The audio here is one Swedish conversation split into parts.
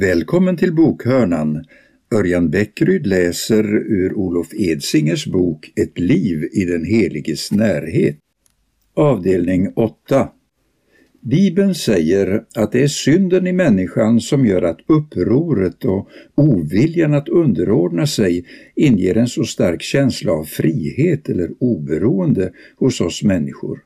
Välkommen till bokhörnan. Örjan Bäckryd läser ur Olof Edsingers bok Ett liv i den heliges närhet. Avdelning 8. Bibeln säger att det är synden i människan som gör att upproret och oviljan att underordna sig inger en så stark känsla av frihet eller oberoende hos oss människor.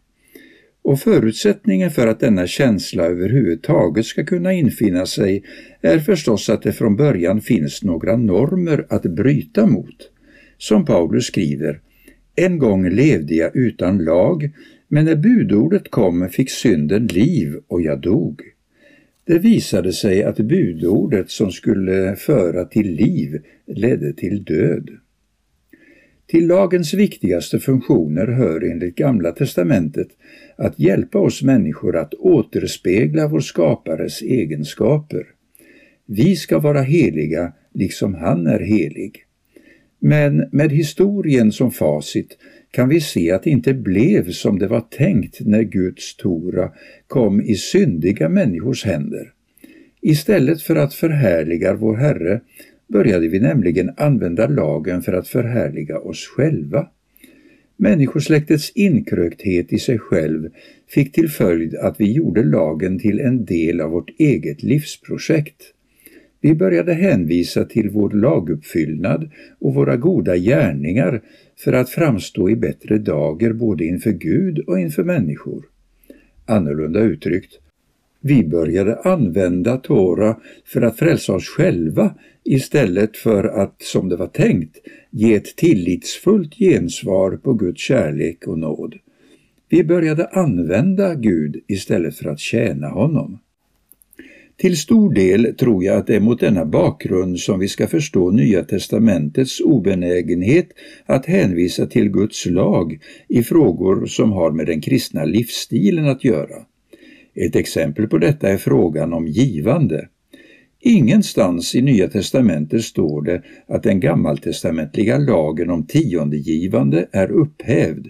Och förutsättningen för att denna känsla överhuvudtaget ska kunna infinna sig är förstås att det från början finns några normer att bryta mot. Som Paulus skriver, en gång levde jag utan lag, men när budordet kom fick synden liv och jag dog. Det visade sig att budordet som skulle föra till liv ledde till död. Till lagens viktigaste funktioner hör enligt Gamla testamentet att hjälpa oss människor att återspegla vår skapares egenskaper. Vi ska vara heliga liksom han är helig. Men med historien som facit kan vi se att det inte blev som det var tänkt när Guds Tora kom i syndiga människors händer. Istället för att förhärliga vår Herre började vi nämligen använda lagen för att förhärliga oss själva. Människosläktets inkrökthet i sig själv fick till följd att vi gjorde lagen till en del av vårt eget livsprojekt. Vi började hänvisa till vår laguppfyllnad och våra goda gärningar för att framstå i bättre dager både inför Gud och inför människor. Annorlunda uttryckt, vi började använda Tora för att frälsa oss själva istället för att, som det var tänkt, ge ett tillitsfullt gensvar på Guds kärlek och nåd. Vi började använda Gud istället för att tjäna honom. Till stor del tror jag att det är mot denna bakgrund som vi ska förstå Nya testamentets obenägenhet att hänvisa till Guds lag i frågor som har med den kristna livsstilen att göra. Ett exempel på detta är frågan om givande. Ingenstans i Nya testamentet står det att den gammaltestamentliga lagen om tiondegivande är upphävd,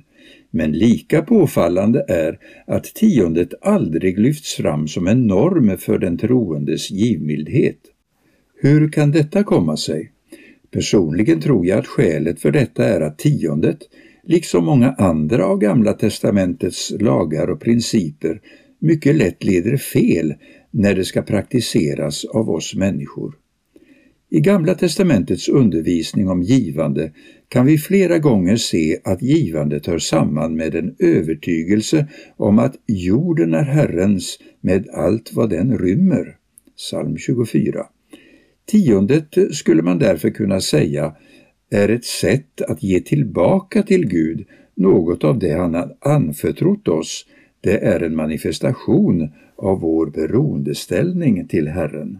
men lika påfallande är att tiondet aldrig lyfts fram som en norm för den troendes givmildhet. Hur kan detta komma sig? Personligen tror jag att skälet för detta är att tiondet, liksom många andra av Gamla testamentets lagar och principer, mycket lätt leder fel när det ska praktiseras av oss människor. I Gamla testamentets undervisning om givande kan vi flera gånger se att givandet hör samman med en övertygelse om att jorden är Herrens med allt vad den rymmer. Psalm 24. Tiondet skulle man därför kunna säga är ett sätt att ge tillbaka till Gud något av det han anförtrott oss det är en manifestation av vår beroendeställning till Herren.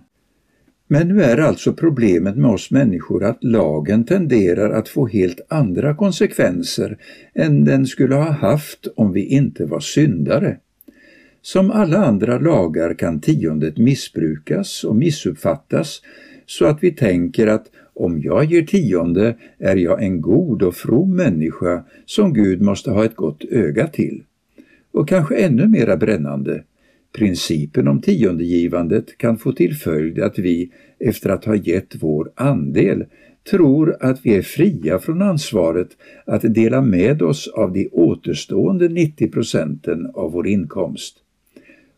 Men nu är alltså problemet med oss människor att lagen tenderar att få helt andra konsekvenser än den skulle ha haft om vi inte var syndare. Som alla andra lagar kan tiondet missbrukas och missuppfattas så att vi tänker att om jag ger tionde är jag en god och from människa som Gud måste ha ett gott öga till. Och kanske ännu mera brännande, principen om tiondegivandet kan få till följd att vi, efter att ha gett vår andel, tror att vi är fria från ansvaret att dela med oss av de återstående 90 procenten av vår inkomst.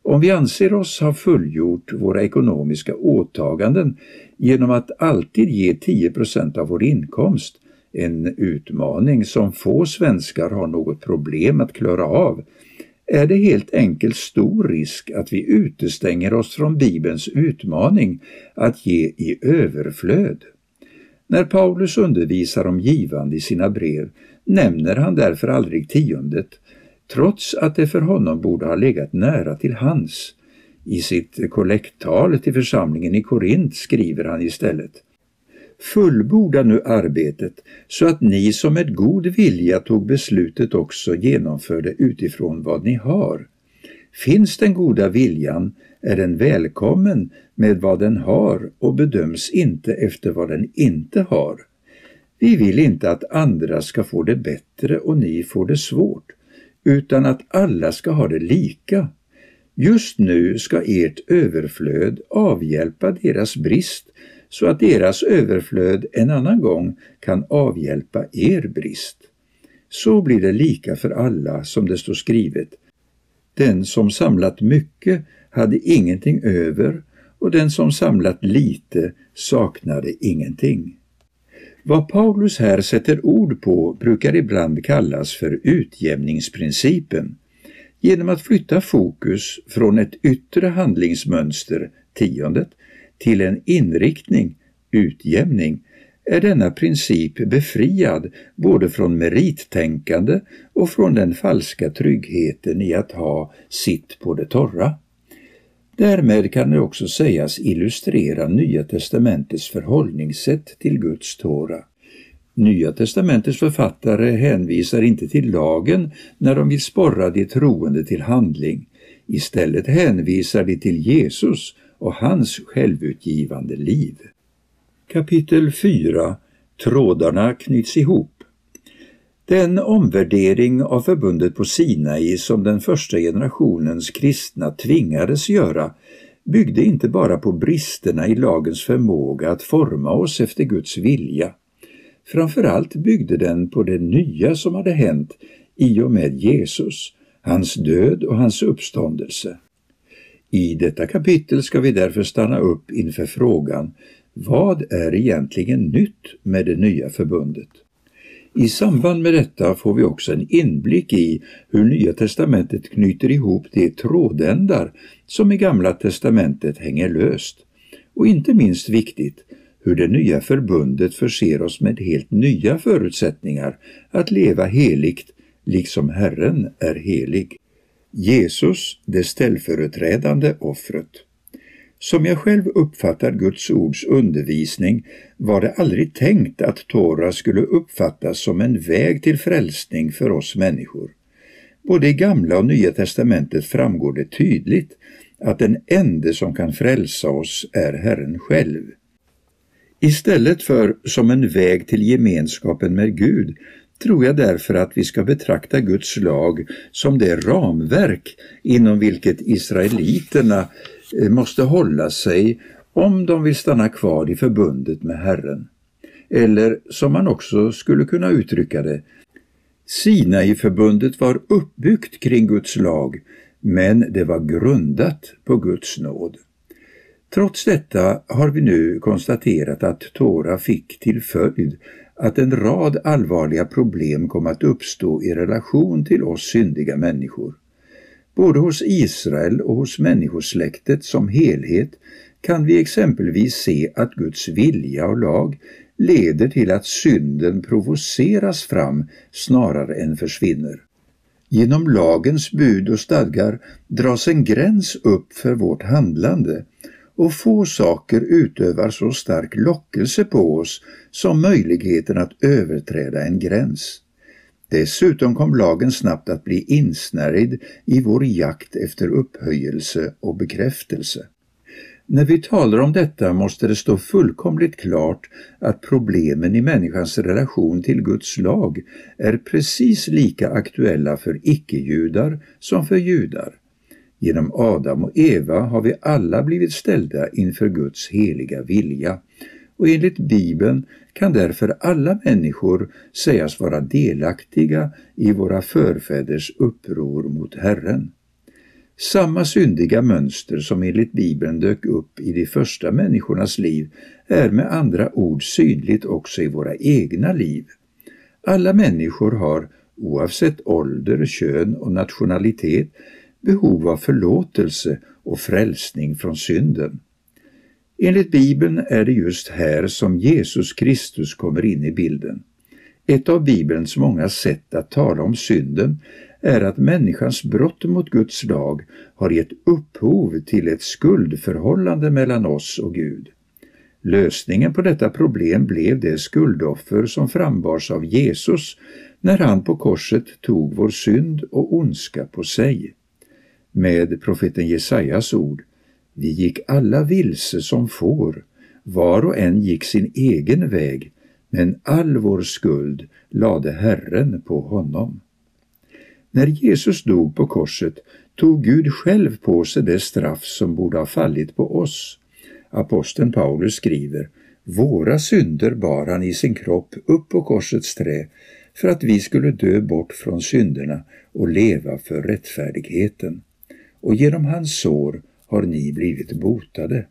Om vi anser oss ha fullgjort våra ekonomiska åtaganden genom att alltid ge 10 procent av vår inkomst, en utmaning som få svenskar har något problem att klara av, är det helt enkelt stor risk att vi utestänger oss från Bibelns utmaning att ge i överflöd. När Paulus undervisar om givande i sina brev nämner han därför aldrig tiondet, trots att det för honom borde ha legat nära till hans. I sitt kollekttal till församlingen i Korint skriver han istället Fullborda nu arbetet så att ni som med god vilja tog beslutet också genomförde utifrån vad ni har. Finns den goda viljan är den välkommen med vad den har och bedöms inte efter vad den inte har. Vi vill inte att andra ska få det bättre och ni får det svårt, utan att alla ska ha det lika. Just nu ska ert överflöd avhjälpa deras brist så att deras överflöd en annan gång kan avhjälpa er brist. Så blir det lika för alla som det står skrivet. Den som samlat mycket hade ingenting över och den som samlat lite saknade ingenting. Vad Paulus här sätter ord på brukar ibland kallas för utjämningsprincipen. Genom att flytta fokus från ett yttre handlingsmönster, tiondet, till en inriktning, utjämning, är denna princip befriad både från merittänkande och från den falska tryggheten i att ha sitt på det torra. Därmed kan det också sägas illustrera Nya testamentets förhållningssätt till Guds Tora. Nya testamentets författare hänvisar inte till lagen när de vill sporra de troende till handling. Istället hänvisar de till Jesus och hans självutgivande liv. Kapitel 4 Trådarna knyts ihop den omvärdering av förbundet på Sinai som den första generationens kristna tvingades göra byggde inte bara på bristerna i lagens förmåga att forma oss efter Guds vilja. Framförallt byggde den på det nya som hade hänt i och med Jesus, hans död och hans uppståndelse. I detta kapitel ska vi därför stanna upp inför frågan vad är egentligen nytt med det nya förbundet? I samband med detta får vi också en inblick i hur Nya testamentet knyter ihop de trådändar som i Gamla testamentet hänger löst. Och inte minst viktigt, hur det nya förbundet förser oss med helt nya förutsättningar att leva heligt, liksom Herren är helig. Jesus, det ställföreträdande offret. Som jag själv uppfattar Guds ords undervisning var det aldrig tänkt att Tora skulle uppfattas som en väg till frälsning för oss människor. Både i Gamla och Nya testamentet framgår det tydligt att den ende som kan frälsa oss är Herren själv. Istället för som en väg till gemenskapen med Gud tror jag därför att vi ska betrakta Guds lag som det ramverk inom vilket israeliterna eh, måste hålla sig om de vill stanna kvar i förbundet med Herren. Eller som man också skulle kunna uttrycka det, Sinai-förbundet var uppbyggt kring Guds lag, men det var grundat på Guds nåd. Trots detta har vi nu konstaterat att Tora fick till följd att en rad allvarliga problem kom att uppstå i relation till oss syndiga människor. Både hos Israel och hos människosläktet som helhet kan vi exempelvis se att Guds vilja och lag leder till att synden provoceras fram snarare än försvinner. Genom lagens bud och stadgar dras en gräns upp för vårt handlande och få saker utövar så stark lockelse på oss som möjligheten att överträda en gräns. Dessutom kom lagen snabbt att bli insnärjd i vår jakt efter upphöjelse och bekräftelse. När vi talar om detta måste det stå fullkomligt klart att problemen i människans relation till Guds lag är precis lika aktuella för icke-judar som för judar. Genom Adam och Eva har vi alla blivit ställda inför Guds heliga vilja och enligt Bibeln kan därför alla människor sägas vara delaktiga i våra förfäders uppror mot Herren. Samma syndiga mönster som enligt Bibeln dök upp i de första människornas liv är med andra ord synligt också i våra egna liv. Alla människor har, oavsett ålder, kön och nationalitet, behov av förlåtelse och frälsning från synden. Enligt Bibeln är det just här som Jesus Kristus kommer in i bilden. Ett av Bibelns många sätt att tala om synden är att människans brott mot Guds lag har gett upphov till ett skuldförhållande mellan oss och Gud. Lösningen på detta problem blev det skuldoffer som frambars av Jesus när han på korset tog vår synd och ondska på sig. Med profeten Jesajas ord vi gick alla vilse som får, var och en gick sin egen väg, men all vår skuld lade Herren på honom. När Jesus dog på korset tog Gud själv på sig det straff som borde ha fallit på oss. Aposteln Paulus skriver Våra synder bar han i sin kropp upp på korsets trä för att vi skulle dö bort från synderna och leva för rättfärdigheten. Och genom hans sår har ni blivit botade.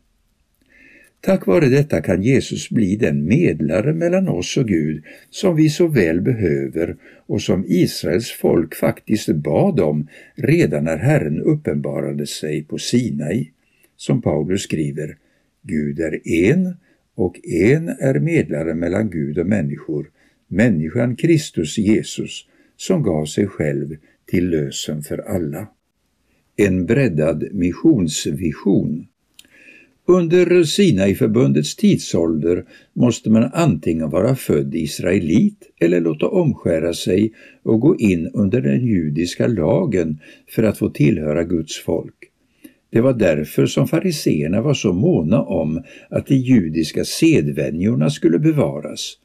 Tack vare detta kan Jesus bli den medlare mellan oss och Gud som vi så väl behöver och som Israels folk faktiskt bad om redan när Herren uppenbarade sig på Sinai. Som Paulus skriver, Gud är en och en är medlare mellan Gud och människor, människan Kristus Jesus, som gav sig själv till lösen för alla. En breddad missionsvision under Sinai-förbundets tidsålder måste man antingen vara född israelit eller låta omskära sig och gå in under den judiska lagen för att få tillhöra Guds folk. Det var därför som fariseerna var så måna om att de judiska sedvänjorna skulle bevaras.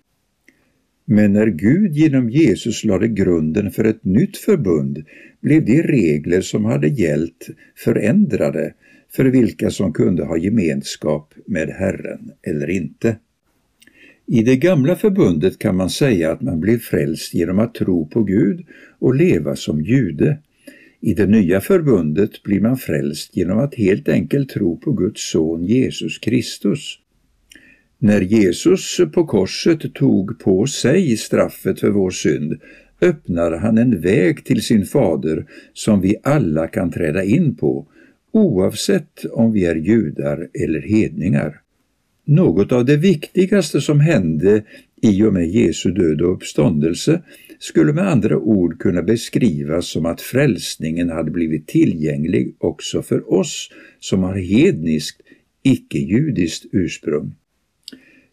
Men när Gud genom Jesus lade grunden för ett nytt förbund blev de regler som hade gällt förändrade för vilka som kunde ha gemenskap med Herren eller inte. I det gamla förbundet kan man säga att man blev frälst genom att tro på Gud och leva som jude. I det nya förbundet blir man frälst genom att helt enkelt tro på Guds son Jesus Kristus. När Jesus på korset tog på sig straffet för vår synd öppnar han en väg till sin fader som vi alla kan träda in på oavsett om vi är judar eller hedningar. Något av det viktigaste som hände i och med Jesu död och uppståndelse skulle med andra ord kunna beskrivas som att frälsningen hade blivit tillgänglig också för oss som har hedniskt, icke-judiskt ursprung.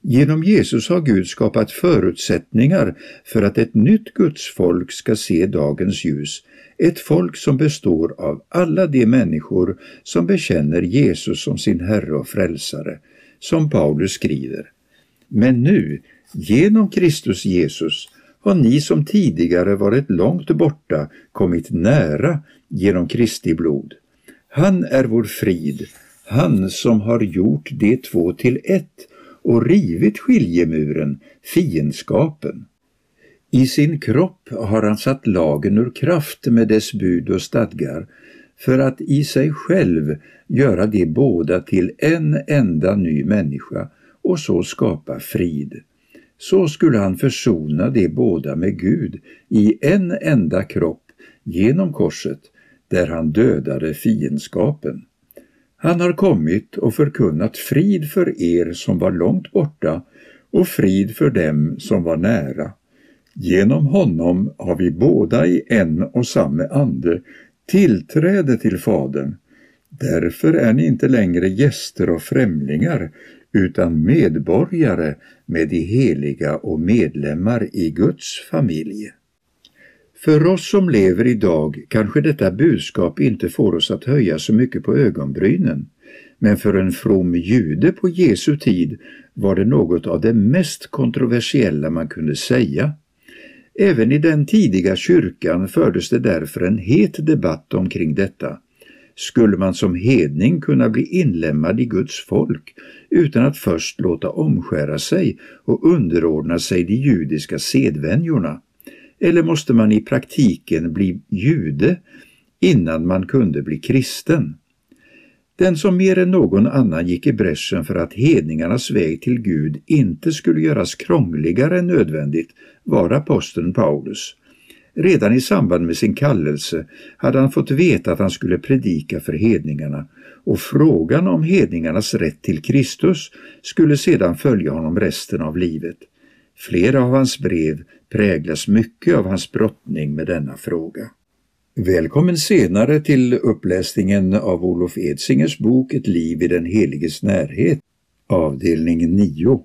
Genom Jesus har Gud skapat förutsättningar för att ett nytt gudsfolk ska se dagens ljus, ett folk som består av alla de människor som bekänner Jesus som sin Herre och Frälsare, som Paulus skriver. Men nu, genom Kristus Jesus, har ni som tidigare varit långt borta kommit nära genom Kristi blod. Han är vår frid, han som har gjort de två till ett och rivit skiljemuren, fiendskapen. I sin kropp har han satt lagen ur kraft med dess bud och stadgar för att i sig själv göra de båda till en enda ny människa och så skapa frid. Så skulle han försona de båda med Gud i en enda kropp genom korset, där han dödade fiendskapen. Han har kommit och förkunnat frid för er som var långt borta och frid för dem som var nära. Genom honom har vi båda i en och samma ande tillträde till Fadern. Därför är ni inte längre gäster och främlingar utan medborgare med de heliga och medlemmar i Guds familj. För oss som lever idag kanske detta budskap inte får oss att höja så mycket på ögonbrynen, men för en from jude på Jesu tid var det något av det mest kontroversiella man kunde säga. Även i den tidiga kyrkan fördes det därför en het debatt omkring detta. Skulle man som hedning kunna bli inlemmad i Guds folk utan att först låta omskära sig och underordna sig de judiska sedvänjorna? Eller måste man i praktiken bli jude innan man kunde bli kristen? Den som mer än någon annan gick i bräschen för att hedningarnas väg till Gud inte skulle göras krångligare än nödvändigt var aposteln Paulus. Redan i samband med sin kallelse hade han fått veta att han skulle predika för hedningarna och frågan om hedningarnas rätt till Kristus skulle sedan följa honom resten av livet. Flera av hans brev präglas mycket av hans brottning med denna fråga. Välkommen senare till uppläsningen av Olof Edsingers bok Ett liv i den heliges närhet, avdelning 9.